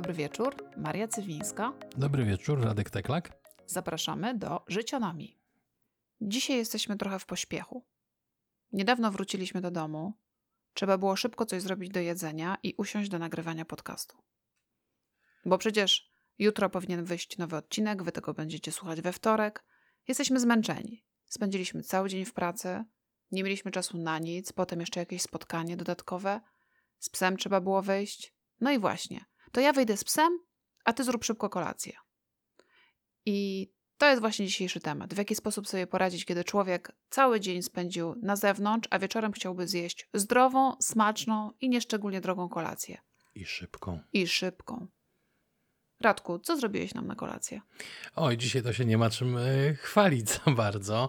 dobry wieczór. Maria Cywińska. Dobry wieczór, Radek Teklak. Zapraszamy do Życionami. Dzisiaj jesteśmy trochę w pośpiechu. Niedawno wróciliśmy do domu. Trzeba było szybko coś zrobić do jedzenia i usiąść do nagrywania podcastu. Bo przecież jutro powinien wyjść nowy odcinek, wy tego będziecie słuchać we wtorek. Jesteśmy zmęczeni. Spędziliśmy cały dzień w pracy, nie mieliśmy czasu na nic, potem jeszcze jakieś spotkanie dodatkowe. Z psem trzeba było wyjść. No i właśnie, to ja wyjdę z psem, a ty zrób szybko kolację. I to jest właśnie dzisiejszy temat. W jaki sposób sobie poradzić, kiedy człowiek cały dzień spędził na zewnątrz, a wieczorem chciałby zjeść zdrową, smaczną i nieszczególnie drogą kolację. I szybką. I szybką. Radku, co zrobiłeś nam na kolację? Oj, dzisiaj to się nie ma czym e, chwalić za bardzo.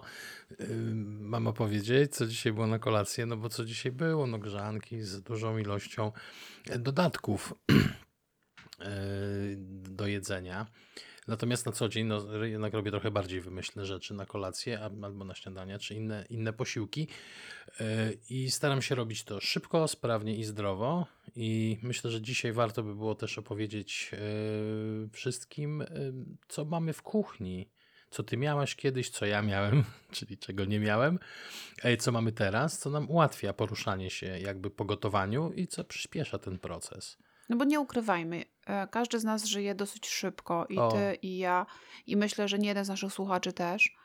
E, mam opowiedzieć, co dzisiaj było na kolację, no bo co dzisiaj było? No grzanki z dużą ilością e, dodatków do jedzenia. Natomiast na co dzień no, jednak robię trochę bardziej wymyślne rzeczy na kolację albo na śniadania, czy inne, inne posiłki. E, I staram się robić to szybko, sprawnie i zdrowo. I myślę, że dzisiaj warto by było też opowiedzieć e, wszystkim, e, co mamy w kuchni. Co ty miałaś kiedyś, co ja miałem, czyli czego nie miałem, co mamy teraz, co nam ułatwia poruszanie się jakby po gotowaniu i co przyspiesza ten proces. No bo nie ukrywajmy, e, każdy z nas żyje dosyć szybko i o. ty, i ja, i myślę, że nie jeden z naszych słuchaczy też.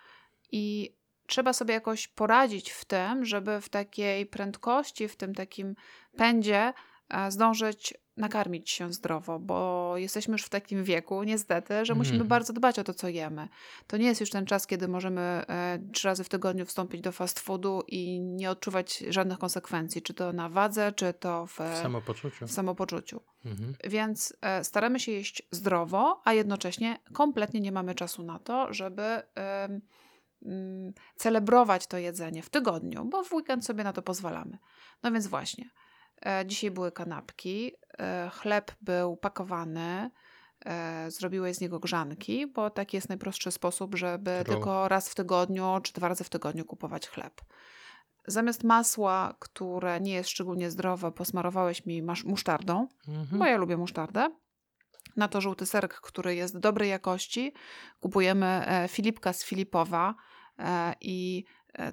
I trzeba sobie jakoś poradzić w tym, żeby w takiej prędkości, w tym takim pędzie e, zdążyć nakarmić się zdrowo, bo jesteśmy już w takim wieku, niestety, że musimy mm. bardzo dbać o to, co jemy. To nie jest już ten czas, kiedy możemy e, trzy razy w tygodniu wstąpić do fast foodu i nie odczuwać żadnych konsekwencji, czy to na wadze, czy to w, w samopoczuciu. W samopoczuciu. Mm. Więc e, staramy się jeść zdrowo, a jednocześnie kompletnie nie mamy czasu na to, żeby e, celebrować to jedzenie w tygodniu, bo w weekend sobie na to pozwalamy. No więc właśnie. E, dzisiaj były kanapki, e, chleb był pakowany, e, zrobiłeś z niego grzanki, bo taki jest najprostszy sposób, żeby tylko raz w tygodniu czy dwa razy w tygodniu kupować chleb. Zamiast masła, które nie jest szczególnie zdrowe, posmarowałeś mi musztardą, mhm. bo ja lubię musztardę. Na to żółty serek, który jest dobrej jakości. Kupujemy Filipka z Filipowa i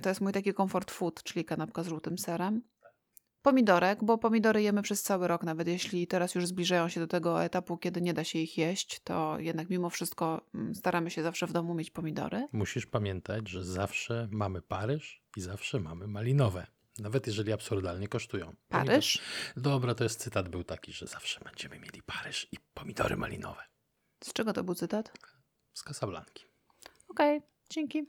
to jest mój taki comfort food, czyli kanapka z żółtym serem pomidorek, bo pomidory jemy przez cały rok, nawet jeśli teraz już zbliżają się do tego etapu, kiedy nie da się ich jeść, to jednak mimo wszystko mm, staramy się zawsze w domu mieć pomidory. Musisz pamiętać, że zawsze mamy Paryż i zawsze mamy malinowe. Nawet jeżeli absurdalnie kosztują. Paryż? Dobra, to jest cytat był taki, że zawsze będziemy mieli Paryż i pomidory malinowe. Z czego to był cytat? Z Casablanki. Okej, okay, dzięki.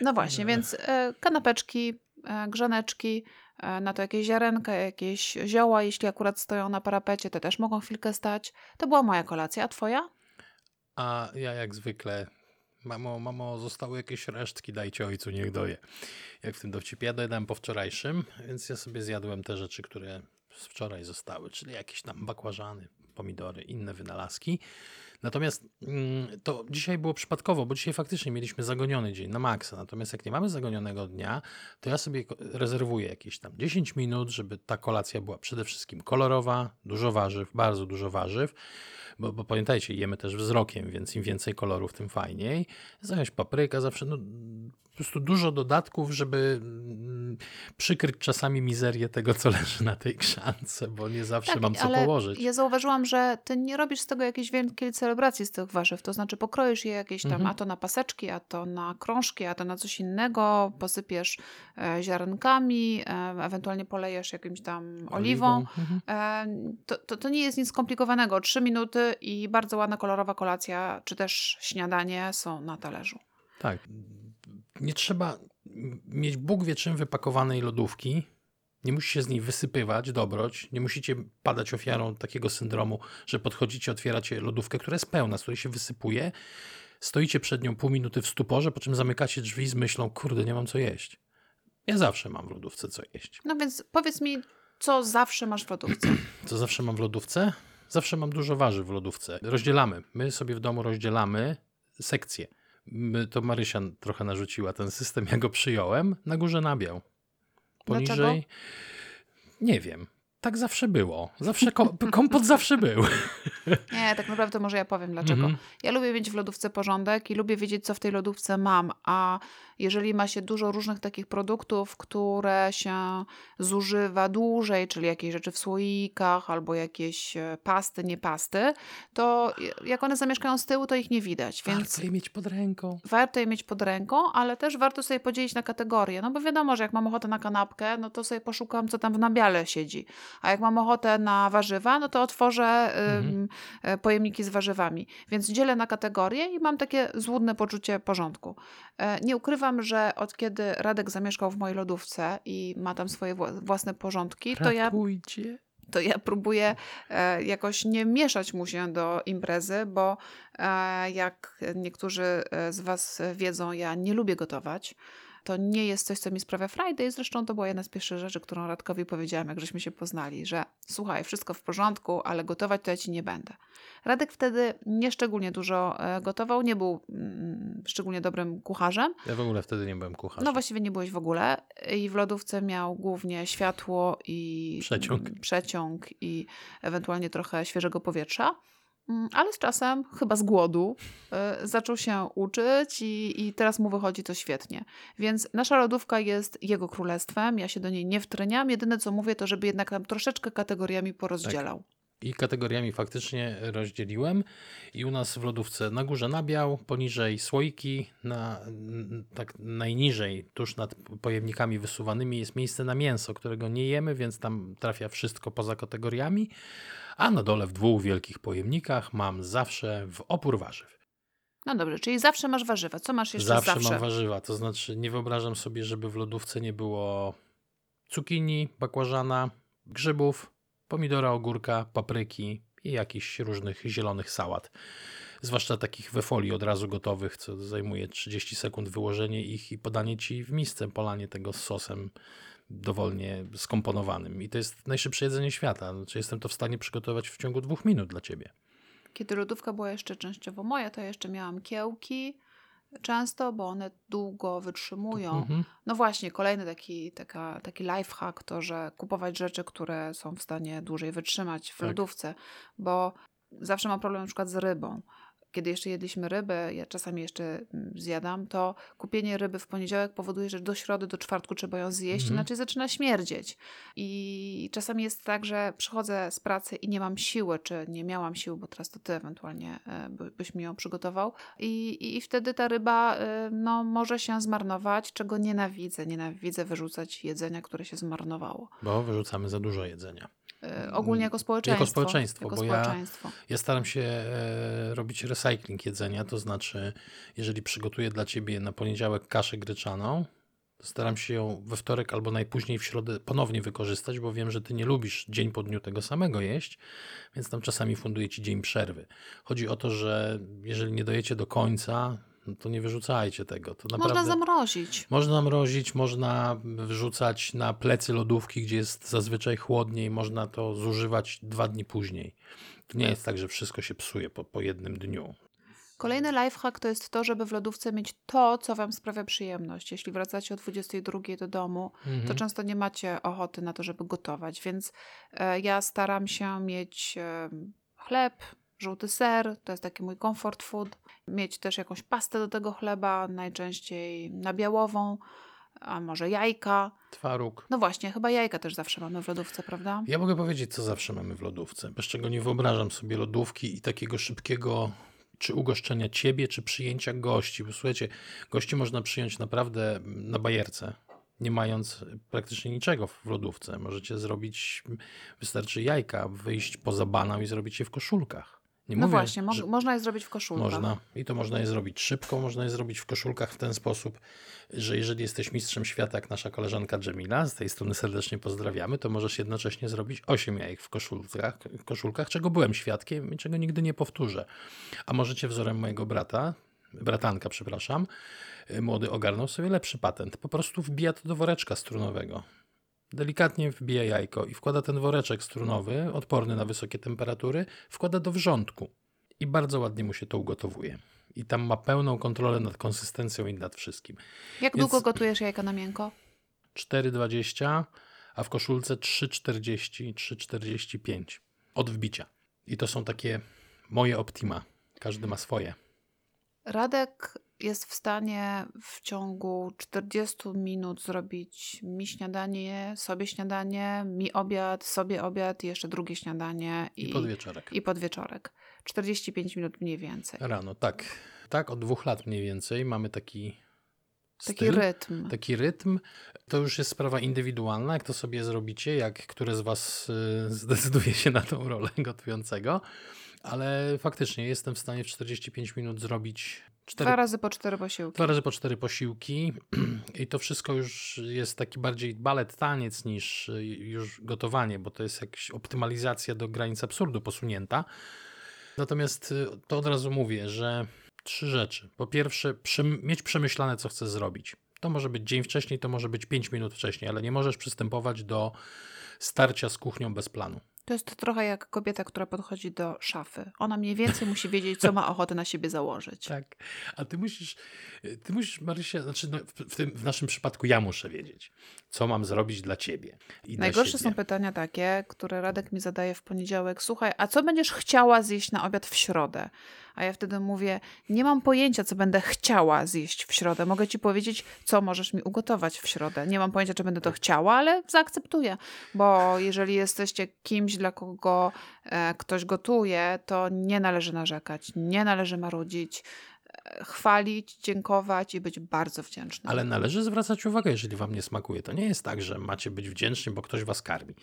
No właśnie, więc y, kanapeczki, E, grzaneczki, e, na to jakieś ziarenka, jakieś zioła, jeśli akurat stoją na parapecie, te też mogą chwilkę stać. To była moja kolacja, a twoja? A ja jak zwykle Mamo, mamo, zostały jakieś resztki, dajcie ojcu, niech doje. Jak w tym dowcipie. Ja dojadłem po wczorajszym, więc ja sobie zjadłem te rzeczy, które z wczoraj zostały, czyli jakieś tam bakłażany, pomidory, inne wynalazki. Natomiast mm, to dzisiaj było przypadkowo, bo dzisiaj faktycznie mieliśmy zagoniony dzień na maksa. Natomiast jak nie mamy zagonionego dnia, to ja sobie rezerwuję jakieś tam 10 minut, żeby ta kolacja była przede wszystkim kolorowa, dużo warzyw, bardzo dużo warzyw. Bo, bo pamiętajcie, jemy też wzrokiem, więc im więcej kolorów, tym fajniej. Jakaś papryka zawsze, no, po prostu dużo dodatków, żeby mm, przykryć czasami mizerię tego, co leży na tej krzance, bo nie zawsze tak, mam co położyć. Ja zauważyłam, że ty nie robisz z tego jakiejś wielkiej celebracji z tych warzyw, to znaczy pokroisz je jakieś tam, mhm. a to na paseczki, a to na krążki, a to na coś innego, posypiesz e, ziarenkami, e, ewentualnie polejesz jakimś tam oliwą. Mhm. E, to, to, to nie jest nic skomplikowanego. Trzy minuty i bardzo ładna kolorowa kolacja, czy też śniadanie są na talerzu. Tak nie trzeba mieć Bóg wie czym wypakowanej lodówki. Nie musi się z niej wysypywać dobroć. Nie musicie padać ofiarą takiego syndromu, że podchodzicie, otwieracie lodówkę, która jest pełna, z której się wysypuje. Stoicie przed nią pół minuty w stuporze, po czym zamykacie drzwi z myślą, kurde, nie mam co jeść. Ja zawsze mam w lodówce co jeść. No więc powiedz mi, co zawsze masz w lodówce? Co zawsze mam w lodówce? Zawsze mam dużo warzyw w lodówce. Rozdzielamy. My sobie w domu rozdzielamy sekcje to Marysia trochę narzuciła ten system, ja go przyjąłem, na górze nabiał. Poniżej Dlaczego? nie wiem. tak zawsze było. Zawsze kom kompot zawsze był. Nie, tak naprawdę może ja powiem dlaczego. Mm -hmm. Ja lubię mieć w lodówce porządek i lubię wiedzieć, co w tej lodówce mam, a jeżeli ma się dużo różnych takich produktów, które się zużywa dłużej, czyli jakieś rzeczy w słoikach albo jakieś e, pasty, nie pasty, to jak one zamieszkają z tyłu, to ich nie widać. Więc warto je mieć pod ręką. Warto je mieć pod ręką, ale też warto sobie podzielić na kategorie. No bo wiadomo, że jak mam ochotę na kanapkę, no to sobie poszukam, co tam w nabiale siedzi. A jak mam ochotę na warzywa, no to otworzę mhm. y, pojemniki z warzywami. Więc dzielę na kategorie i mam takie złudne poczucie porządku. E, nie ukrywam, że od kiedy Radek zamieszkał w mojej lodówce i ma tam swoje własne porządki, to ja to ja próbuję e, jakoś nie mieszać mu się do imprezy, bo e, jak niektórzy z Was wiedzą, ja nie lubię gotować to nie jest coś, co mi sprawia i zresztą to była jedna z pierwszych rzeczy, którą Radkowi powiedziałam, jak żeśmy się poznali, że słuchaj, wszystko w porządku, ale gotować to ja ci nie będę. Radek wtedy nie szczególnie dużo e, gotował, nie był mm, szczególnie dobrym kucharzem. Ja w ogóle wtedy nie byłem kucharzem. No właściwie nie byłeś w ogóle i w lodówce miał głównie światło i przeciąg, przeciąg i ewentualnie trochę świeżego powietrza. Mm, ale z czasem, chyba z głodu, y, zaczął się uczyć i, i teraz mu wychodzi to świetnie. Więc nasza lodówka jest jego królestwem, ja się do niej nie wtreniam. Jedyne co mówię, to żeby jednak tam troszeczkę kategoriami porozdzielał. Tak. I kategoriami faktycznie rozdzieliłem. I u nas w lodówce na górze nabiał, poniżej słoiki, na, tak najniżej, tuż nad pojemnikami wysuwanymi jest miejsce na mięso, którego nie jemy, więc tam trafia wszystko poza kategoriami a na dole w dwóch wielkich pojemnikach mam zawsze w opór warzyw. No dobrze, czyli zawsze masz warzywa. Co masz jeszcze zawsze? Zawsze mam warzywa, to znaczy nie wyobrażam sobie, żeby w lodówce nie było cukinii, bakłażana, grzybów, pomidora, ogórka, papryki i jakichś różnych zielonych sałat. Zwłaszcza takich we folii od razu gotowych, co zajmuje 30 sekund wyłożenie ich i podanie ci w misce, polanie tego z sosem dowolnie skomponowanym. I to jest najszybsze jedzenie świata. Znaczy, jestem to w stanie przygotować w ciągu dwóch minut dla ciebie. Kiedy lodówka była jeszcze częściowo moja, to jeszcze miałam kiełki często, bo one długo wytrzymują. Mhm. No właśnie, kolejny taki, taka, taki lifehack to, że kupować rzeczy, które są w stanie dłużej wytrzymać w tak. lodówce, bo zawsze mam problem na przykład z rybą kiedy jeszcze jedliśmy rybę, ja czasami jeszcze mm, zjadam, to kupienie ryby w poniedziałek powoduje, że do środy, do czwartku trzeba ją zjeść, mhm. inaczej zaczyna śmierdzieć. I czasami jest tak, że przychodzę z pracy i nie mam siły, czy nie miałam siły, bo teraz to ty ewentualnie e, byś mi ją przygotował. I, i wtedy ta ryba e, no, może się zmarnować, czego nienawidzę. Nienawidzę wyrzucać jedzenia, które się zmarnowało. Bo wyrzucamy za dużo jedzenia. E, ogólnie jako społeczeństwo. Jako społeczeństwo, jako bo społeczeństwo. Ja, ja staram się e, robić recycling jedzenia, to znaczy, jeżeli przygotuję dla ciebie na poniedziałek kaszę gryczaną, to staram się ją we wtorek albo najpóźniej w środę ponownie wykorzystać, bo wiem, że ty nie lubisz dzień po dniu tego samego jeść, więc tam czasami funduję ci dzień przerwy. Chodzi o to, że jeżeli nie dojecie do końca, no to nie wyrzucajcie tego. To naprawdę można zamrozić. Można mrozić, można wrzucać na plecy lodówki, gdzie jest zazwyczaj chłodniej, można to zużywać dwa dni później. To nie jest tak, że wszystko się psuje po, po jednym dniu. Kolejny lifehack to jest to, żeby w lodówce mieć to, co Wam sprawia przyjemność. Jeśli wracacie o 22 do domu, mhm. to często nie macie ochoty na to, żeby gotować, więc e, ja staram się mieć e, chleb, żółty ser, to jest taki mój comfort food. Mieć też jakąś pastę do tego chleba, najczęściej nabiałową, a może jajka. Twaróg. No właśnie, chyba jajka też zawsze mamy w lodówce, prawda? Ja mogę powiedzieć, co zawsze mamy w lodówce, bez czego nie wyobrażam sobie lodówki i takiego szybkiego czy ugoszczenia ciebie, czy przyjęcia gości. Bo słuchajcie, gości można przyjąć naprawdę na bajerce nie mając praktycznie niczego w lodówce. Możecie zrobić, wystarczy jajka, wyjść poza banał i zrobić je w koszulkach. Nie no mówię, właśnie, mo można je zrobić w koszulkach. Można i to można je zrobić szybko, można je zrobić w koszulkach w ten sposób, że jeżeli jesteś mistrzem świata, jak nasza koleżanka Jamila, z tej strony serdecznie pozdrawiamy, to możesz jednocześnie zrobić 8 jajek w koszulkach, w koszulkach, czego byłem świadkiem i czego nigdy nie powtórzę. A możecie wzorem mojego brata, bratanka, przepraszam, młody ogarnął sobie lepszy patent. Po prostu wbija to do woreczka strunowego delikatnie wbija jajko i wkłada ten woreczek strunowy, odporny na wysokie temperatury, wkłada do wrzątku i bardzo ładnie mu się to ugotowuje. I tam ma pełną kontrolę nad konsystencją i nad wszystkim. Jak Więc długo gotujesz jajka na miękko? 4,20, a w koszulce 3,40, 3,45 od wbicia. I to są takie moje optima. Każdy ma swoje. Radek jest w stanie w ciągu 40 minut zrobić mi śniadanie, sobie śniadanie, mi obiad, sobie obiad jeszcze drugie śniadanie. I, I podwieczorek. I podwieczorek. 45 minut mniej więcej. Rano, tak. Tak, od dwóch lat mniej więcej mamy taki Taki rytm. Taki rytm. To już jest sprawa indywidualna, jak to sobie zrobicie, jak które z Was y, zdecyduje się na tą rolę gotującego. Ale faktycznie jestem w stanie w 45 minut zrobić Cztery, dwa razy po cztery posiłki. Dwa razy po cztery posiłki i to wszystko już jest taki bardziej balet, taniec niż już gotowanie, bo to jest jakaś optymalizacja do granic absurdu posunięta. Natomiast y, to od razu mówię, że trzy rzeczy. Po pierwsze, mieć przemyślane, co chcesz zrobić. To może być dzień wcześniej, to może być pięć minut wcześniej, ale nie możesz przystępować do starcia z kuchnią bez planu. To jest trochę jak kobieta, która podchodzi do szafy. Ona mniej więcej musi wiedzieć, co ma ochotę na siebie założyć. Tak. A ty musisz, ty musisz, Marysia, znaczy no, w, tym, w naszym przypadku ja muszę wiedzieć, co mam zrobić dla ciebie. Najgorsze są pytania takie, które Radek mi zadaje w poniedziałek. Słuchaj, a co będziesz chciała zjeść na obiad w środę? A ja wtedy mówię, nie mam pojęcia, co będę chciała zjeść w środę. Mogę ci powiedzieć, co możesz mi ugotować w środę. Nie mam pojęcia, czy będę to chciała, ale zaakceptuję. Bo jeżeli jesteście kimś, dla kogo e, ktoś gotuje, to nie należy narzekać, nie należy marudzić chwalić, dziękować i być bardzo wdzięcznym. Ale należy zwracać uwagę, jeżeli wam nie smakuje. To nie jest tak, że macie być wdzięczni, bo ktoś was karmi.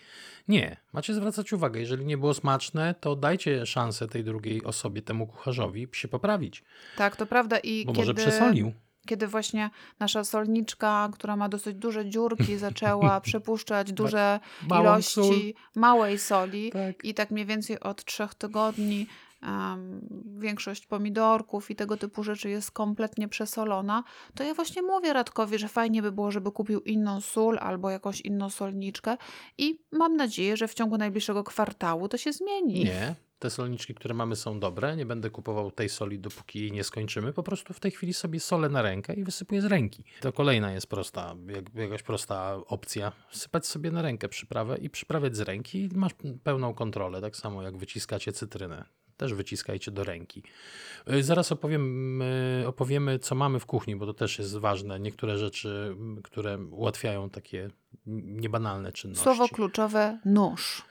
Nie, macie zwracać uwagę. Jeżeli nie było smaczne, to dajcie szansę tej drugiej osobie, temu kucharzowi się poprawić. Tak, to prawda. I bo kiedy... może przesolił kiedy właśnie nasza solniczka, która ma dosyć duże dziurki, zaczęła przepuszczać duże ilości sól. małej soli tak. i tak mniej więcej od trzech tygodni um, większość pomidorków i tego typu rzeczy jest kompletnie przesolona, to ja właśnie mówię Radkowi, że fajnie by było, żeby kupił inną sól albo jakąś inną solniczkę i mam nadzieję, że w ciągu najbliższego kwartału to się zmieni. Nie, te solniczki, które mamy są dobre, nie będę kupował tej soli, dopóki jej nie skończymy. Po prostu w tej chwili sobie solę na rękę i wysypuję z ręki. To kolejna jest prosta, jak, jakaś prosta opcja. Sypać sobie na rękę przyprawę i przyprawiać z ręki i masz pełną kontrolę, tak samo jak wyciskacie cytrynę też wyciskajcie do ręki. Y, zaraz opowiem, y, opowiemy, co mamy w kuchni, bo to też jest ważne. Niektóre rzeczy, które ułatwiają takie niebanalne czynności. Słowo kluczowe nóż.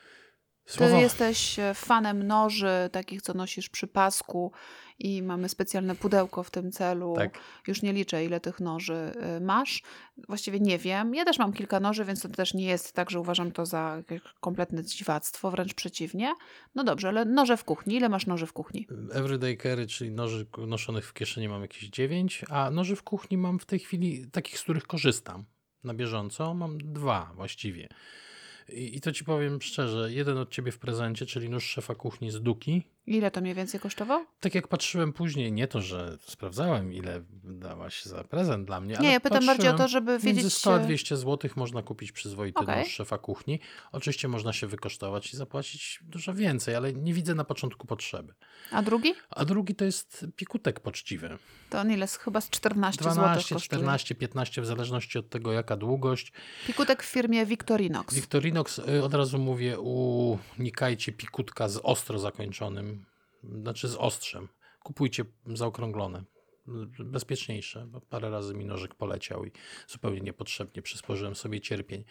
Słowo... Ty jesteś e, fanem noży, takich, co nosisz przy pasku i mamy specjalne pudełko w tym celu. Tak. Już nie liczę, ile tych noży e, masz. Właściwie nie wiem. Ja też mam kilka noży, więc to też nie jest tak, że uważam to za kompletne dziwactwo, wręcz przeciwnie. No dobrze, ale noże w kuchni. Ile masz noży w kuchni? Everyday carry, czyli noży noszonych w kieszeni mam jakieś dziewięć, a noży w kuchni mam w tej chwili takich, z których korzystam na bieżąco. Mam dwa właściwie. I, I, to ci powiem szczerze, jeden od ciebie w prezencie, czyli nóż szefa kuchni z Duki. Ile to mniej więcej kosztował? Tak jak patrzyłem później, nie to, że sprawdzałem, ile dałaś za prezent dla mnie. Nie, ja pytam bardziej o to, żeby wiedzieć. Między 100 a 200 zł można kupić przyzwoity okay. szefa kuchni. Oczywiście można się wykosztować i zapłacić dużo więcej, ale nie widzę na początku potrzeby. A drugi? A drugi to jest pikutek poczciwy. To on ile? Chyba z 14 12, zł. 12, 14, 15, w zależności od tego, jaka długość. Pikutek w firmie Victorinox. Victorinox, y, od razu mówię, unikajcie pikutka z ostro zakończonym znaczy z ostrzem. Kupujcie zaokrąglone. Bezpieczniejsze, bo parę razy mi nożyk poleciał i zupełnie niepotrzebnie przysporzyłem sobie cierpień.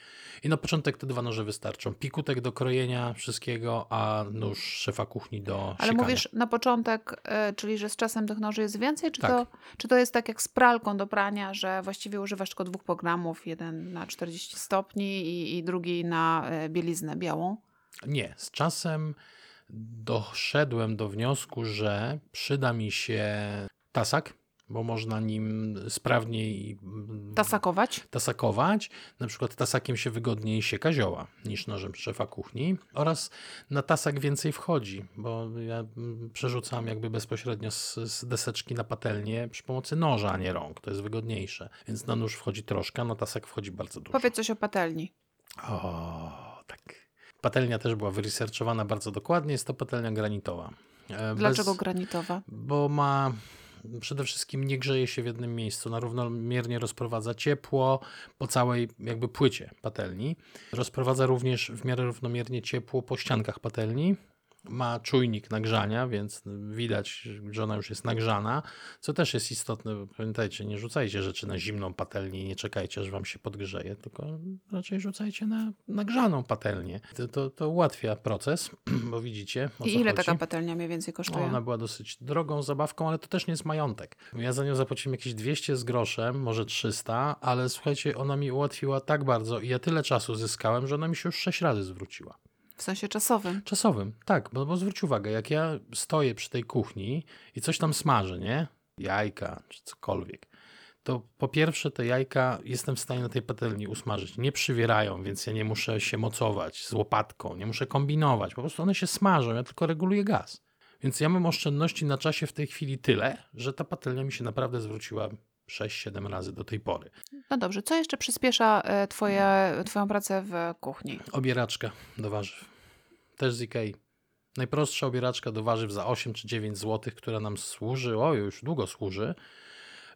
I na początek te dwa noże wystarczą. Pikutek do krojenia wszystkiego, a nóż szefa kuchni do Ale mówisz na początek, yy, czyli że z czasem tych noży jest więcej, czy, tak. to, czy to jest tak jak z pralką do prania, że właściwie używasz tylko dwóch programów, jeden na 40 stopni i, i drugi na yy, bieliznę białą? Nie, z czasem doszedłem do wniosku, że przyda mi się tasak, bo można nim sprawniej mm, tasakować. tasakować. Na przykład tasakiem się wygodniej sieka zioła niż nożem szefa kuchni oraz na tasak więcej wchodzi, bo ja mm, przerzucam jakby bezpośrednio z, z deseczki na patelnię przy pomocy noża, a nie rąk. To jest wygodniejsze. Więc na nóż wchodzi troszkę, na tasak wchodzi bardzo dużo. Powiedz coś o patelni. O, tak. Patelnia też była wyresearchowana bardzo dokładnie. Jest to patelnia granitowa. E, Dlaczego Bez, granitowa? Bo ma przede wszystkim nie grzeje się w jednym miejscu, na równomiernie rozprowadza ciepło po całej jakby płycie patelni. Rozprowadza również w miarę równomiernie ciepło po ściankach patelni, ma czujnik nagrzania, więc widać, że ona już jest nagrzana, co też jest istotne. Pamiętajcie, nie rzucajcie rzeczy na zimną patelnię, nie czekajcie, aż wam się podgrzeje, tylko raczej rzucajcie na nagrzaną patelnię. To, to, to ułatwia proces, bo widzicie. I ile chodzi. taka patelnia mniej więcej kosztuje? Ona była dosyć drogą zabawką, ale to też nie jest majątek. Ja za nią zapłaciłem jakieś 200 z groszem, może 300, ale słuchajcie, ona mi ułatwiła tak bardzo i ja tyle czasu zyskałem, że ona mi się już 6 razy zwróciła. W sensie czasowym. Czasowym, tak, bo, bo zwróć uwagę, jak ja stoję przy tej kuchni i coś tam smażę, nie? Jajka czy cokolwiek, to po pierwsze te jajka jestem w stanie na tej patelni usmażyć. Nie przywierają, więc ja nie muszę się mocować z łopatką, nie muszę kombinować. Po prostu one się smażą, ja tylko reguluję gaz. Więc ja mam oszczędności na czasie w tej chwili tyle, że ta patelnia mi się naprawdę zwróciła 6-7 razy do tej pory. No dobrze, co jeszcze przyspiesza e, twoje, Twoją pracę w kuchni? Obieraczka do warzyw. Też z Ikei. Najprostsza obieraczka do warzyw za 8 czy 9 zł, która nam służy, o już długo służy.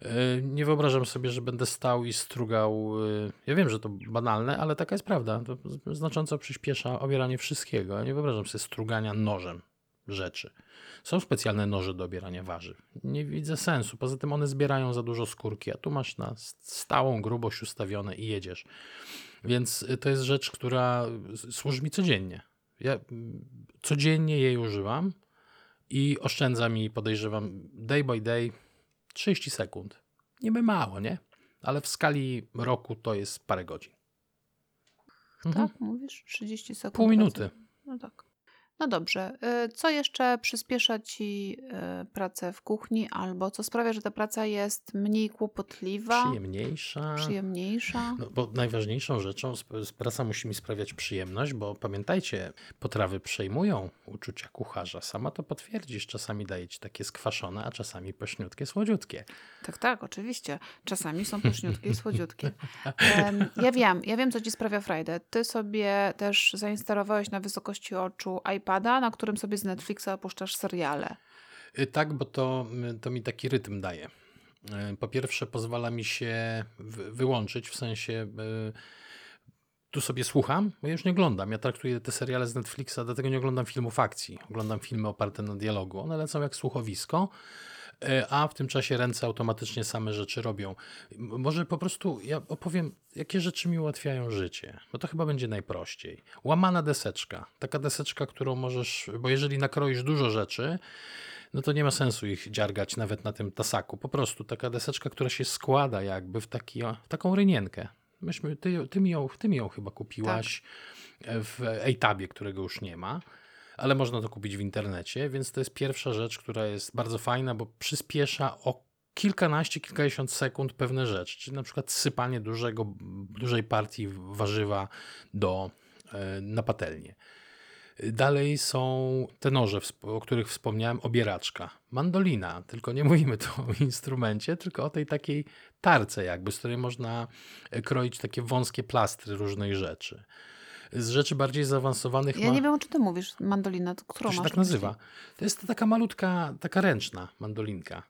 E, nie wyobrażam sobie, że będę stał i strugał. E, ja wiem, że to banalne, ale taka jest prawda. To znacząco przyspiesza obieranie wszystkiego. Ja nie wyobrażam sobie strugania nożem rzeczy. Są specjalne noże do obierania warzyw. Nie widzę sensu. Poza tym one zbierają za dużo skórki, a tu masz na stałą grubość ustawione i jedziesz. Więc to jest rzecz, która służy mi codziennie. Ja codziennie jej używam i oszczędza mi, podejrzewam, day by day 30 sekund. Niby mało, nie? Ale w skali roku to jest parę godzin. Tak, mhm. mówisz? 30 sekund. Pół minuty. No tak. No dobrze, y, co jeszcze przyspiesza ci y, pracę w kuchni, albo co sprawia, że ta praca jest mniej kłopotliwa? Przyjemniejsza. Przyjemniejsza. No, bo najważniejszą rzeczą, praca musi mi sprawiać przyjemność, bo pamiętajcie, potrawy przejmują uczucia kucharza. Sama to potwierdzisz, czasami daje ci takie skwaszone, a czasami pośniutkie, słodziutkie. Tak, tak, oczywiście. Czasami są pośniutkie i słodziutkie. Ja wiem, ja wiem, co ci sprawia frajdę. Ty sobie też zainstalowałeś na wysokości oczu iPad iPada, na którym sobie z Netflixa opuszczasz seriale. Y, tak, bo to, y, to mi taki rytm daje. Y, po pierwsze, pozwala mi się wyłączyć, w sensie tu sobie słucham, bo ja już nie oglądam. Ja traktuję te seriale z Netflixa, dlatego nie oglądam filmów akcji. Oglądam filmy oparte na dialogu. One lecą jak słuchowisko a w tym czasie ręce automatycznie same rzeczy robią. Może po prostu ja opowiem, jakie rzeczy mi ułatwiają życie, bo to chyba będzie najprościej. Łamana deseczka, taka deseczka, którą możesz, bo jeżeli nakroisz dużo rzeczy, no to nie ma sensu ich dziargać nawet na tym tasaku. Po prostu taka deseczka, która się składa jakby w, taki, w taką rynienkę. Myśmy, ty, ty, mi ją, ty mi ją chyba kupiłaś tak. w Ejtabie, którego już nie ma ale można to kupić w internecie, więc to jest pierwsza rzecz, która jest bardzo fajna, bo przyspiesza o kilkanaście, kilkadziesiąt sekund pewne rzeczy, czyli na przykład sypanie dużego, dużej partii warzywa do, e, na patelnię. Dalej są te noże, o których wspomniałem, obieraczka, mandolina, tylko nie mówimy tu o instrumencie, tylko o tej takiej tarce jakby, z której można e, kroić takie wąskie plastry różnej rzeczy z rzeczy bardziej zaawansowanych. Ja ma... nie wiem, o czym ty mówisz. Mandolina, to którą to się tak nazywa. To jest taka malutka, taka ręczna mandolinka.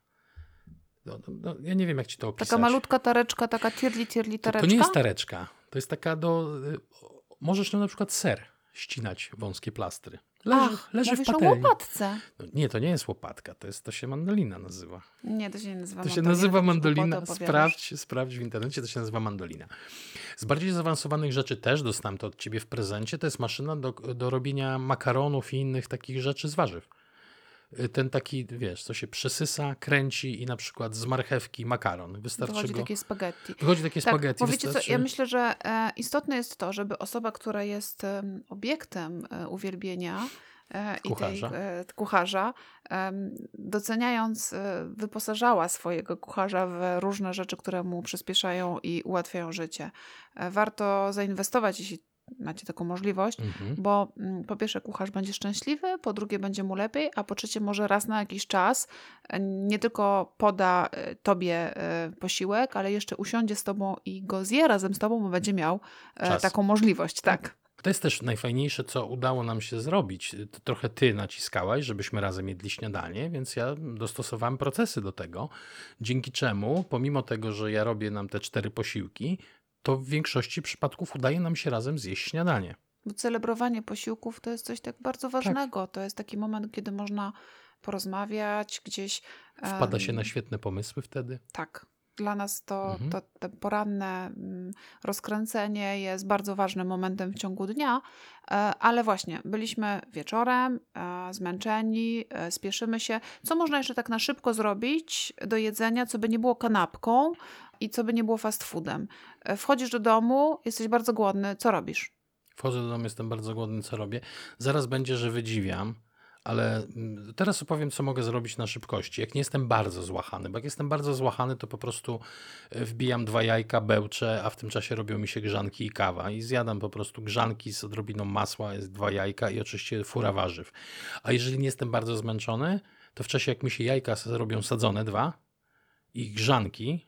No, no, no, ja nie wiem, jak ci to opisać. Taka malutka tareczka, taka tirli, tirli tareczka? To, to nie jest tareczka. To jest taka do... Y, możesz nią na przykład ser ścinać wąskie plastry. Leży, Ach, leży w patelni. o łopatce. No, nie, to nie jest łopatka, to, jest, to się mandolina nazywa. Nie, to się nie nazywa To się nazywa mandolina. Sprawdź, sprawdź w internecie, to się nazywa mandolina. Z bardziej zaawansowanych rzeczy też dostałem to od ciebie w prezencie. To jest maszyna do, do robienia makaronów i innych takich rzeczy z warzyw. Y, ten taki, wiesz, co się przesysa, kręci i na przykład z marchewki makaron. Wystarczy Wychodzi go... takie spaghetti. Wychodzi takie tak, spaghetti. Wiecie wystarczy... co, ja myślę, że e, istotne jest to, żeby osoba, która jest obiektem e, uwielbienia e, kucharza. i tej e, kucharza, doceniając, wyposażała swojego kucharza w różne rzeczy, które mu przyspieszają i ułatwiają życie. Warto zainwestować, jeśli macie taką możliwość, mhm. bo mm, po pierwsze kucharz będzie szczęśliwy, po drugie będzie mu lepiej, a po trzecie może raz na jakiś czas e, nie tylko poda e, tobie e, posiłek, ale jeszcze usiądzie z tobą i go zje razem z tobą, bo będzie miał czas. taką możliwość, tak. To jest też najfajniejsze, co udało nam się zrobić. To trochę ty naciskałaś, żebyśmy razem jedli śniadanie, więc ja dostosowałem procesy do tego, dzięki czemu, pomimo tego, że ja robię nam te cztery posiłki, to w większości przypadków udaje nam się razem zjeść śniadanie. Bo celebrowanie posiłków to jest coś tak bardzo Tak. ważnego. To jest taki moment, kiedy można porozmawiać gdzieś. Wpada się na świetne pomysły wtedy. Tak. Dla nas to, Mhm. to te poranne mm, rozkręcenie jest bardzo ważnym momentem w ciągu dnia, e, ale właśnie byliśmy wieczorem, e, zmęczeni, e, spieszymy się. Co można jeszcze tak na szybko zrobić do jedzenia, co by nie było kanapką i co by nie było fast foodem? Wchodzisz do domu, jesteś bardzo głodny, co robisz? Wchodzę do domu, jestem bardzo głodny, co robię. Zaraz będzie, że wydziwiam, ale mm, teraz opowiem, co mogę zrobić na szybkości. Jak nie jestem bardzo złachany, bo jak jestem bardzo złachany, to po prostu e, wbijam dwa jajka, bełczę, a w tym czasie robią mi się grzanki i kawa. I zjadam po prostu grzanki z odrobiną masła, jest dwa jajka i oczywiście fura warzyw. A jeżeli nie jestem bardzo zmęczony, to w czasie jak mi się jajka robią sadzone dwa i grzanki,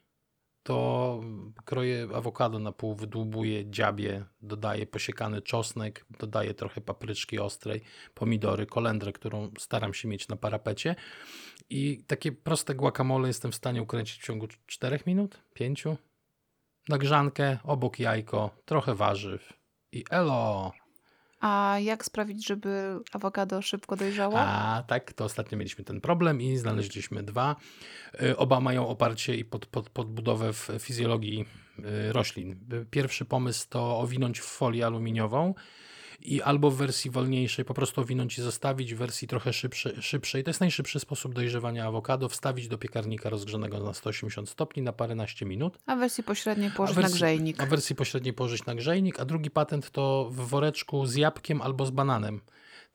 to kroję awokado na pół, wydłubuję, dziabię, dodaję posiekany czosnek, dodaję trochę papryczki ostrej, pomidory, kolendrę, którą staram się mieć na parapecie i takie proste guacamole jestem w stanie ukręcić w ciągu 4 minut, 5. Na grzankę, obok jajko, trochę warzyw i elo! A jak sprawić, żeby awokado szybko dojrzało? A tak, to ostatnio mieliśmy ten problem i znaleźliśmy dwa. Y, Oba mają oparcie i pod, pod, podbudowę w fizjologii y, roślin. Y, Pierwszy pomysł to owinąć w folię aluminiową i albo w wersji wolniejszej po prostu owinąć i zostawić, w wersji trochę szybszej, szybszej. To jest najszybszy sposób dojrzewania awokado. Wstawić do piekarnika rozgrzanego na 180 stopni na paręnaście minut. A w wersji pośredniej położyć A na wersji- grzejnik. A w wersji pośredniej położyć na grzejnik, a drugi patent to w woreczku z jabłkiem albo z bananem.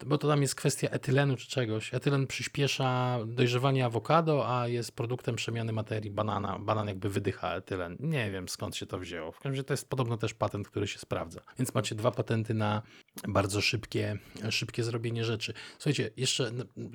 Bo to tam jest kwestia etylenu czy czegoś. Etylen przyspiesza dojrzewanie awokado, a jest produktem przemiany materii banana. Banan jakby wydycha etylen. Nie wiem skąd się to wzięło. W każdym razie to jest podobno też patent, który się sprawdza. Więc macie dwa patenty na bardzo szybkie, szybkie zrobienie rzeczy. Słuchajcie, jeszcze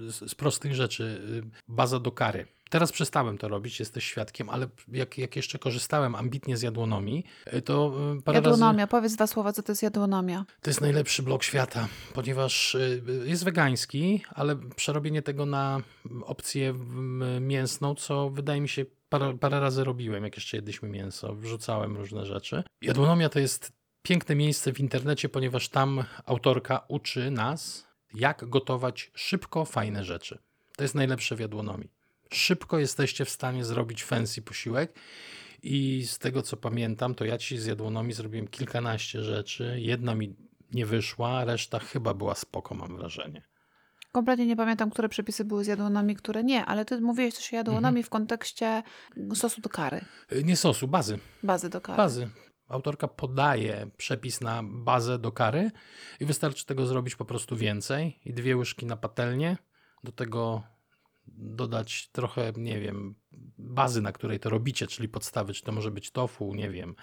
z, prostych rzeczy. Baza do kary. Teraz przestałem to robić, jesteś świadkiem, ale jak, jak jeszcze korzystałem ambitnie z jadłonomii, y, to y, parę razy... Jadłonomia. Powiedz dwa słowa, co to jest jadłonomia. To jest najlepszy blok świata, ponieważ y, jest wegański, ale przerobienie tego na opcję mięsną, co wydaje mi się parę, parę razy robiłem, jak jeszcze jedliśmy mięso, wrzucałem różne rzeczy. Jadłonomia to jest piękne miejsce w internecie, ponieważ tam autorka uczy nas, jak gotować szybko fajne rzeczy. To jest najlepsze w jadłonomii. Szybko jesteście w stanie zrobić fancy posiłek i z tego co pamiętam, to ja ci z jadłonomii zrobiłem kilkanaście rzeczy. Jedna mi nie wyszła, reszta chyba była spoko, mam wrażenie. Kompletnie nie pamiętam, które przepisy były z jadłonami, które nie, ale ty mówiłeś coś o jadłonami w kontekście sosu do kary, Y, Nie sosu, bazy. bazy do kary. Bazy. Autorka podaje przepis na bazę do kary i wystarczy tego zrobić po prostu więcej i dwie łyżki na patelnię. Do tego dodać trochę, nie wiem, bazy, na której to robicie, czyli podstawy, czy to może być tofu, nie wiem,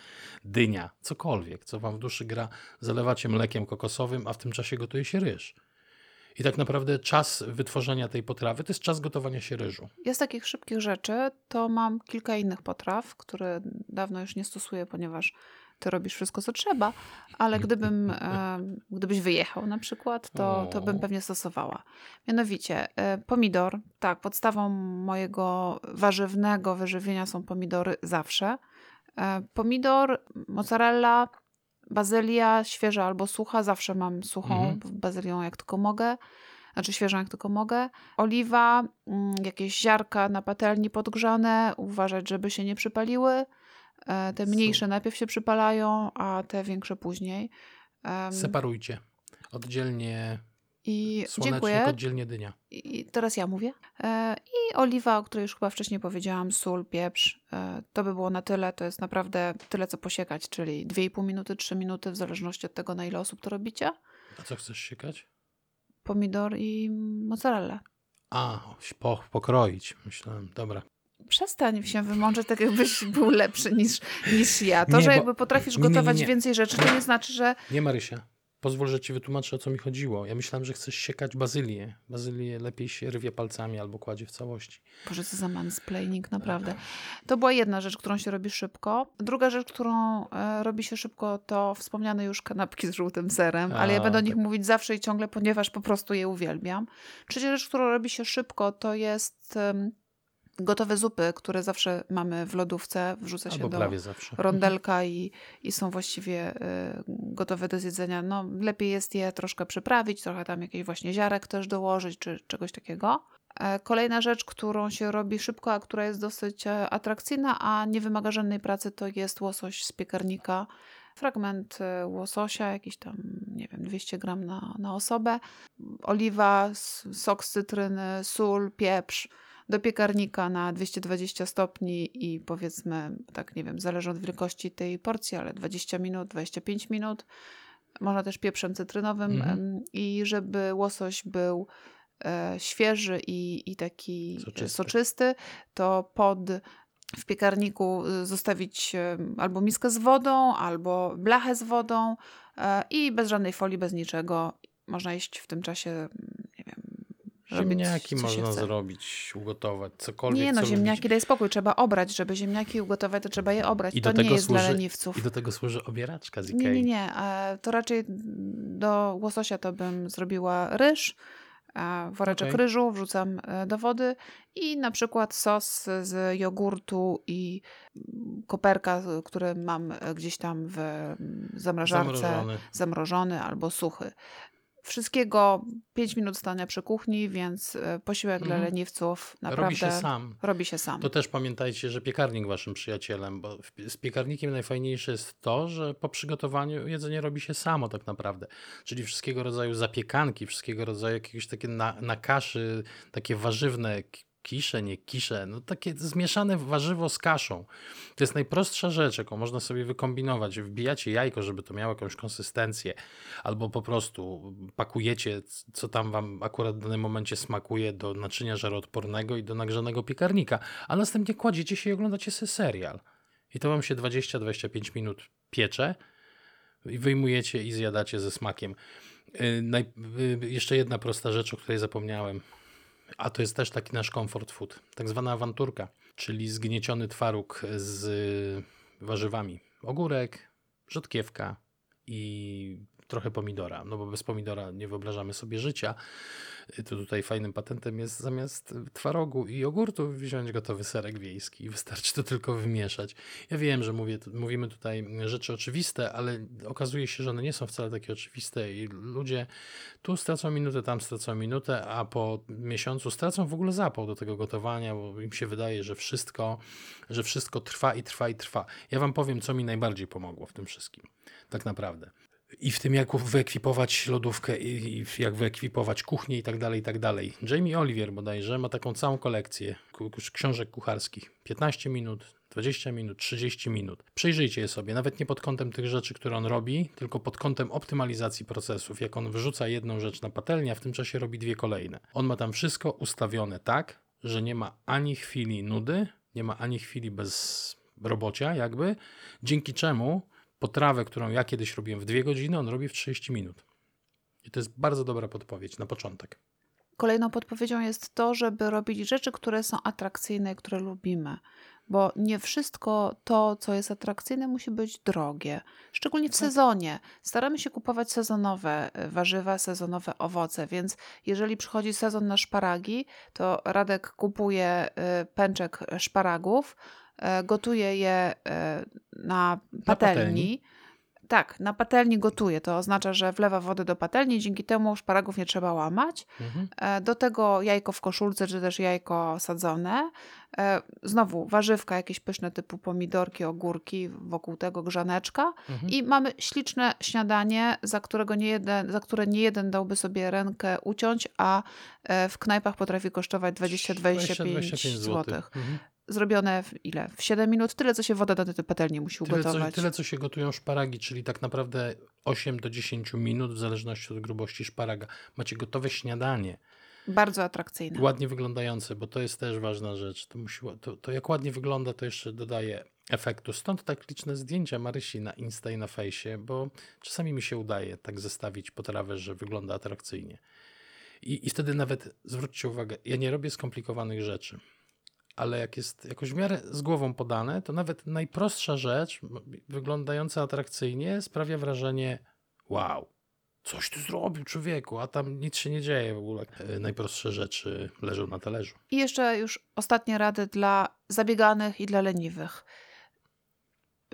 dynia, cokolwiek, co wam w duszy gra. Zalewacie mlekiem kokosowym, a w tym czasie gotuje się ryż. I tak naprawdę czas wytworzenia tej potrawy to jest czas gotowania się ryżu. Ja z takich szybkich rzeczy to mam kilka innych potraw, które dawno już nie stosuję, ponieważ ty robisz wszystko, co trzeba, ale gdybym, e, gdybyś wyjechał na przykład, to, to bym pewnie stosowała. Mianowicie e, pomidor, tak, podstawą mojego warzywnego wyżywienia są pomidory zawsze. E, pomidor, mozzarella, bazylia, świeża albo sucha, zawsze mam suchą Mhm. bazylią jak tylko mogę. Znaczy świeżą jak tylko mogę. Oliwa, mm, jakieś ziarka na patelni podgrzane, uważać, żeby się nie przypaliły. E, Te mniejsze najpierw się przypalają, a te większe później. Separujcie. Oddzielnie I słonecznik, dziękuję. oddzielnie dynia. I teraz ja mówię. E, I oliwa, o której już chyba wcześniej powiedziałam, sól, pieprz. E, To by było na tyle. To jest naprawdę tyle, co posiekać, czyli 2,5 minuty, 3 minuty, w zależności od tego, na ile osób to robicie. A co chcesz siekać? Pomidor i mozzarella. A, po, pokroić. Myślałem, dobra. Przestań się wymądrzeć, tak jakbyś był lepszy niż, niż ja. To, Nie, że bo- jakby potrafisz nie, nie, nie, gotować więcej rzeczy, to nie znaczy, że Nie Marysia. pozwól, że ci wytłumaczę, o co mi chodziło. Ja myślałem, że chcesz siekać bazylię. Bazylię lepiej się rwie palcami albo kładzie w całości. Boże, co za mansplaining, naprawdę. To była jedna rzecz, którą się robi szybko. Druga rzecz, którą e, robi się szybko, to wspomniane już kanapki z żółtym serem, A, ale ja będę o nich tak. mówić zawsze i ciągle, ponieważ po prostu je uwielbiam. Trzecia rzecz, którą robi się szybko, to jest em, gotowe zupy, które zawsze mamy w lodówce. Wrzuca się Albo do rondelka i, i są właściwie y, gotowe do zjedzenia. No, lepiej jest je troszkę przyprawić, trochę tam jakiś właśnie ziarek też dołożyć, czy czegoś takiego. E, Kolejna rzecz, którą się robi szybko, a która jest dosyć e, atrakcyjna, a nie wymaga żadnej pracy, to jest łosoś z piekarnika. Fragment e, łososia, jakiś tam, nie wiem, 200 gram na, na osobę. Oliwa, sok z cytryny, sól, pieprz do piekarnika na 220 stopni i powiedzmy, tak nie wiem, zależy od wielkości tej porcji, ale 20 minut, 25 minut. Można też pieprzem cytrynowym em, i żeby łosoś był e, świeży i, i taki Soczysty. soczysty. soczysty, to pod w piekarniku y, zostawić e, albo miskę z wodą, albo blachę z wodą e, i bez żadnej folii, bez niczego. Można jeść w tym czasie, robić Ziemniaki można zrobić, ugotować, cokolwiek, Nie no, co ziemniaki lubicie. daj spokój, trzeba obrać, żeby ziemniaki ugotować, to trzeba je obrać. I to nie jest dla służy- leniwców. I do tego służy obieraczka z Ikei. Nie, nie, nie. To raczej do łososia to bym zrobiła ryż, e, woreczek Okej. ryżu wrzucam e, do wody i na przykład sos z jogurtu i koperka, który mam e, gdzieś tam w mm, zamrażarce, Zamrożony. zamrożony albo suchy. Wszystkiego 5 minut stania przy kuchni, więc e, posiłek dla Mhm. leniwców naprawdę Robi się sam. robi się sam. To też pamiętajcie, że piekarnik waszym przyjacielem, bo z piekarnikiem najfajniejsze jest to, że po przygotowaniu jedzenie robi się samo tak naprawdę. Czyli wszystkiego rodzaju zapiekanki, wszystkiego rodzaju jakieś takie na, na kaszy, takie warzywne kisze, nie kisze, no takie zmieszane warzywo z kaszą. To jest najprostsza rzecz, jaką można sobie wykombinować. Wbijacie jajko, żeby to miało jakąś konsystencję, albo po prostu pakujecie, co tam wam akurat w danym momencie smakuje do naczynia żaroodpornego i do nagrzanego piekarnika, a następnie kładziecie się i oglądacie sobie serial. I to wam się 20-25 minut piecze i wyjmujecie i zjadacie ze smakiem. Yy, jeszcze jedna prosta rzecz, o której zapomniałem. A to jest też taki nasz comfort food, tak zwana awanturka, czyli zgnieciony twaróg z warzywami. Ogórek, rzodkiewka i trochę pomidora, no bo bez pomidora nie wyobrażamy sobie życia. Y, To tutaj fajnym patentem jest zamiast twarogu i jogurtu wziąć gotowy serek wiejski i wystarczy to tylko wymieszać. Ja wiem, że mówię, mówimy tutaj rzeczy oczywiste, ale okazuje się, że one nie są wcale takie oczywiste i ludzie tu stracą minutę, tam stracą minutę, a po miesiącu stracą w ogóle zapał do tego gotowania, bo im się wydaje, że wszystko, że wszystko trwa i trwa i trwa. Ja wam powiem, co mi najbardziej pomogło w tym wszystkim, tak naprawdę. I w tym, jak wyekwipować lodówkę, i jak wyekwipować kuchnię i tak dalej, i tak dalej. Jamie Oliver bodajże ma taką całą kolekcję książek kucharskich. 15 minut, 20 minut, 30 minut. Przejrzyjcie je sobie, nawet nie pod kątem tych rzeczy, które on robi, tylko pod kątem optymalizacji procesów. Jak on wrzuca jedną rzecz na patelnię, a w tym czasie robi dwie kolejne. On ma tam wszystko ustawione tak, że nie ma ani chwili nudy, nie ma ani chwili bez robocia, jakby, dzięki czemu potrawę, którą ja kiedyś robiłem w dwie godziny, on robi w 30 minut. I to jest bardzo dobra podpowiedź na początek. Kolejną podpowiedzią jest to, żeby robić rzeczy, które są atrakcyjne, które lubimy. Bo nie wszystko to, co jest atrakcyjne, musi być drogie. Szczególnie w Tak. sezonie. Staramy się kupować sezonowe e, warzywa, sezonowe owoce, więc jeżeli przychodzi sezon na szparagi, to Radek kupuje e, pęczek szparagów, e, gotuje je e, na patelni. patelni. Tak, na patelni gotuje. To oznacza, że wlewa wodę do patelni, dzięki temu szparagów nie trzeba łamać. Mhm. E, Do tego jajko w koszulce, czy też jajko sadzone. Znowu warzywka jakieś pyszne typu pomidorki, ogórki, wokół tego grzaneczka. Mhm. I mamy śliczne śniadanie, za, którego nie jeden, za które nie jeden dałby sobie rękę uciąć, a w knajpach potrafi kosztować 20-25 zł. Mhm. Zrobione w ile? W 7 minut? Tyle, co się woda do tej patelni musi Tyle co, ugotować. tyle, co się gotują szparagi, czyli tak naprawdę 8 do 10 minut, w zależności od grubości szparaga. Macie gotowe śniadanie. Bardzo atrakcyjne. Ładnie wyglądające, bo to jest też ważna rzecz. To, musi, to, to jak ładnie wygląda, to jeszcze dodaje efektu. Stąd tak liczne zdjęcia Marysi na Insta i na fejsie, bo czasami mi się udaje tak zestawić potrawę, że wygląda atrakcyjnie. I, I wtedy nawet, zwróćcie uwagę, ja nie robię skomplikowanych rzeczy, ale jak jest jakoś w miarę z głową podane, to nawet najprostsza rzecz, wyglądająca atrakcyjnie, sprawia wrażenie wow, coś tu zrobił człowieku, a tam nic się nie dzieje w ogóle. E, najprostsze rzeczy leżą na talerzu. I jeszcze już ostatnie rady dla zabieganych i dla leniwych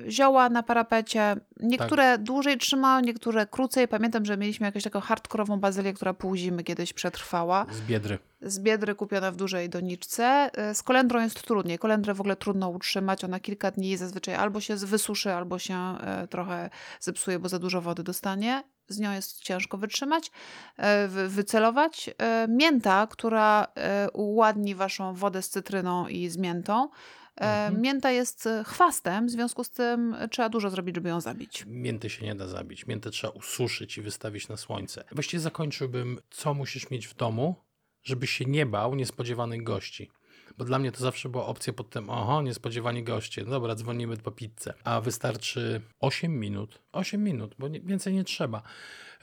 zioła na parapecie. Niektóre tak. dłużej trzymają, niektóre krócej. Pamiętam, że mieliśmy jakąś taką hardkorową bazylię, która pół zimy kiedyś przetrwała. Z biedry. Z biedry kupiona w dużej doniczce. Y, z kolendrą jest trudniej. Kolendrę w ogóle trudno utrzymać. Ona kilka dni zazwyczaj albo się wysuszy, albo się e, trochę zepsuje, bo za dużo wody dostanie. Z nią jest ciężko wytrzymać, e, wycelować. E, mięta, która uładni waszą wodę z cytryną i z miętą, E, mhm. Mięta jest e, chwastem, w związku z tym trzeba dużo zrobić, żeby ją zabić. Mięty się nie da zabić. Miętę trzeba ususzyć i wystawić na słońce. Właściwie zakończyłbym, co musisz mieć w domu, żebyś się nie bał niespodziewanych gości. Bo dla mnie to zawsze była opcja pod tym, oho, niespodziewani goście, no dobra, dzwonimy po pizzę. A wystarczy 8 minut, 8 minut, bo więcej nie trzeba.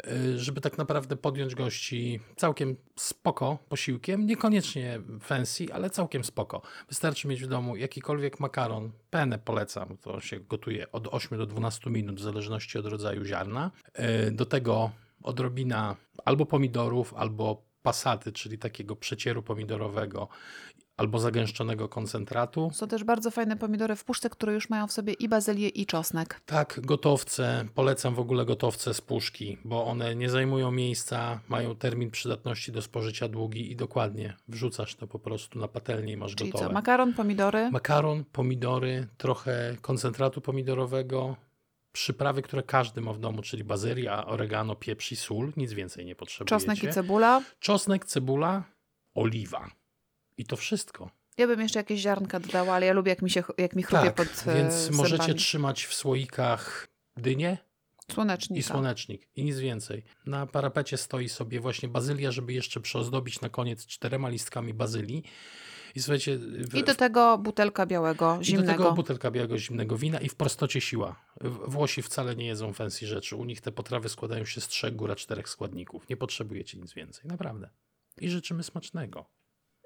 Y, żeby tak naprawdę podjąć gości całkiem spoko posiłkiem, niekoniecznie fancy, ale całkiem spoko. Wystarczy mieć w domu jakikolwiek makaron, penę polecam, to się gotuje od 8 do 12 minut w zależności od rodzaju ziarna. Y, do tego odrobina albo pomidorów, albo pasaty, czyli takiego przecieru pomidorowego albo zagęszczonego koncentratu. Są też bardzo fajne pomidory w puszce, które już mają w sobie i bazylię, i czosnek. Tak, gotowce. Polecam w ogóle gotowce z puszki, bo one nie zajmują miejsca, mają termin przydatności do spożycia długi i dokładnie wrzucasz to po prostu na patelnię i masz Czyli gotowe. co, makaron, pomidory? Makaron, pomidory, trochę koncentratu pomidorowego, przyprawy, które każdy ma w domu, czyli bazylia, oregano, pieprz i sól. Nic więcej nie potrzebujecie. Czosnek i cebula? Czosnek, cebula, oliwa i to wszystko. Ja bym jeszcze jakieś ziarnka dodała, ale ja lubię, jak mi, się, jak mi chrupie tak, pod więc zębami. możecie trzymać w słoikach dynię Słonecznik. I słonecznik. I nic więcej. Na parapecie stoi sobie właśnie bazylia, żeby jeszcze przyozdobić na koniec czterema listkami bazylii. I słuchajcie... W... I do tego butelka białego, zimnego. I do tego butelka białego, zimnego wina i w prostocie siła. Włosi wcale nie jedzą fancy rzeczy. U nich te potrawy składają się z trzech, góra czterech składników. Nie potrzebujecie nic więcej. Naprawdę. I życzymy smacznego.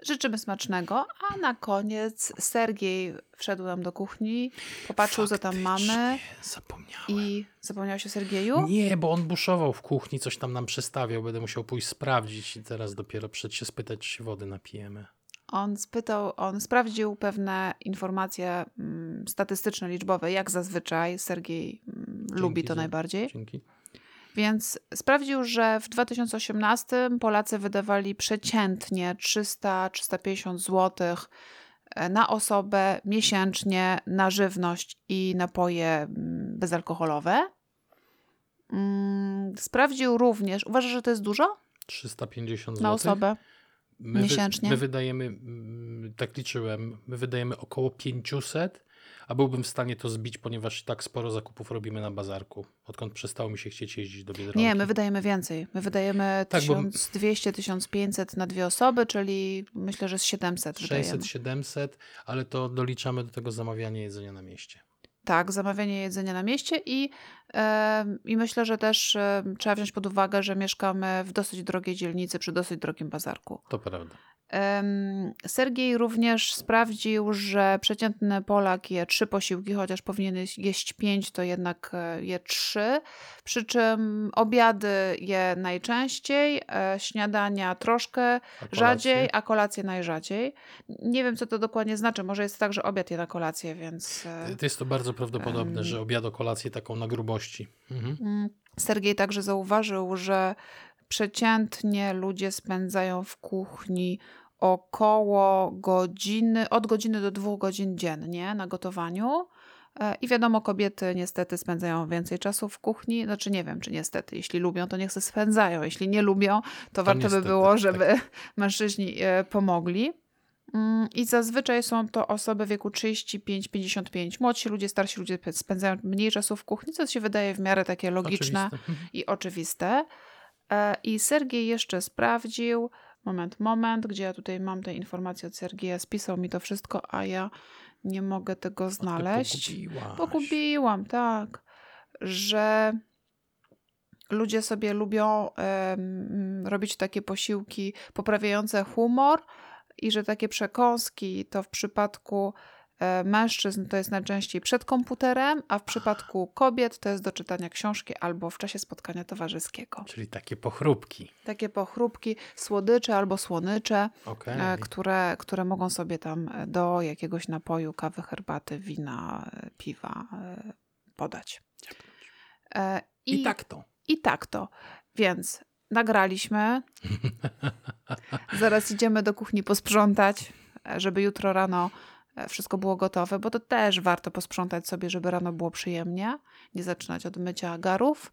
Życzymy smacznego, a na koniec Sergiej wszedł nam do kuchni, popatrzył, co tam mamy. Zapomniałem. I zapomniałeś o Sergieju? Nie, bo on buszował w kuchni, coś tam nam przystawiał. Będę musiał pójść sprawdzić i teraz dopiero przed się spytać, czy się wody napijemy. On spytał, on sprawdził pewne informacje mm, statystyczne, liczbowe, jak zazwyczaj. Sergiej mm, lubi to najbardziej. Dzięki. Więc sprawdził, że w 2018 Polacy wydawali przeciętnie 300-350 zł e, na osobę miesięcznie na żywność i napoje mm, bezalkoholowe. Mm, sprawdził również, uważa, że to jest dużo? 350 zł. Na osobę. My miesięcznie. Wy, my wydajemy, mm, tak liczyłem, my wydajemy około 500 a byłbym w stanie to zbić, ponieważ tak sporo zakupów robimy na bazarku, odkąd przestało mi się chcieć jeździć do Biedronki. Nie, my wydajemy więcej. My wydajemy tak, 1200-1500 na dwie osoby, czyli myślę, że z 700 600-700, ale to doliczamy do tego zamawianie jedzenia na mieście. Tak, zamawianie jedzenia na mieście i, i myślę, że też trzeba wziąć pod uwagę, że mieszkamy w dosyć drogiej dzielnicy przy dosyć drogim bazarku. To prawda. Sergiej również sprawdził, że przeciętny Polak je trzy posiłki, chociaż powinien jeść pięć, to jednak e, je trzy. Przy czym obiady je najczęściej, e, śniadania troszkę a rzadziej, a kolacje najrzadziej. Nie wiem, co to dokładnie znaczy. Może jest tak, że obiad je na kolację, więc. E, to jest to bardzo prawdopodobne, um, że obiad o kolację taką na grubości. Mhm. Mm, Sergiej także zauważył, że przeciętnie ludzie spędzają w kuchni około godziny, od godziny do dwóch godzin dziennie na gotowaniu. E, I wiadomo, kobiety niestety spędzają więcej czasu w kuchni. Znaczy nie wiem, czy niestety. Jeśli lubią, to niech se spędzają. Jeśli nie lubią, to, to warto niestety, by było, żeby tak. mężczyźni e, pomogli. Mm, I zazwyczaj są to osoby w wieku 35-55. Młodsi ludzie, starsi ludzie spędzają mniej czasu w kuchni, co się wydaje w miarę takie logiczne oczywiste. i oczywiste. E, I Sergiej jeszcze sprawdził, moment, moment, gdzie ja tutaj mam te informacje od Sergieja, spisał mi to wszystko, a ja nie mogę tego znaleźć. Pogubiłam, tak. Że ludzie sobie lubią em, robić takie posiłki poprawiające humor i że takie przekąski to w przypadku mężczyzn to jest najczęściej przed komputerem, a w przypadku kobiet to jest do czytania książki albo w czasie spotkania towarzyskiego. Czyli takie pochrupki. Takie pochrupki, słodycze albo słonycze, e, które, które mogą sobie tam e, do jakiegoś napoju, kawy, herbaty, wina, e, piwa e, podać. E, I, tak to. I tak to. Więc nagraliśmy. Zaraz idziemy do kuchni posprzątać, e, żeby jutro rano e, wszystko było gotowe, bo to też warto posprzątać sobie, żeby rano było przyjemnie. Nie zaczynać od mycia garów.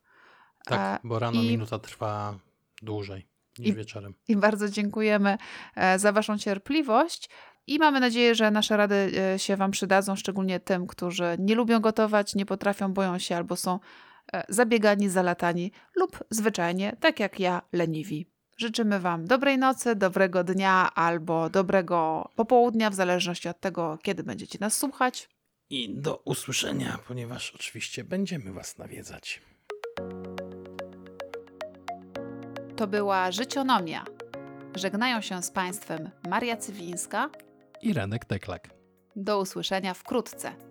Tak, E, bo rano i- minuta trwa dłużej niż i- wieczorem. I bardzo dziękujemy e, za Waszą cierpliwość. I mamy nadzieję, że nasze rady e, się Wam przydadzą, szczególnie tym, którzy nie lubią gotować, nie potrafią, boją się albo są e, zabiegani, zalatani lub zwyczajnie, tak jak ja, leniwi. Życzymy Wam dobrej nocy, dobrego dnia albo dobrego popołudnia, w zależności od tego, kiedy będziecie nas słuchać. I do usłyszenia, ponieważ oczywiście będziemy Was nawiedzać. To była Życionomia. Żegnają się z Państwem Maria Cywińska. I Renek Teklak. Do usłyszenia wkrótce.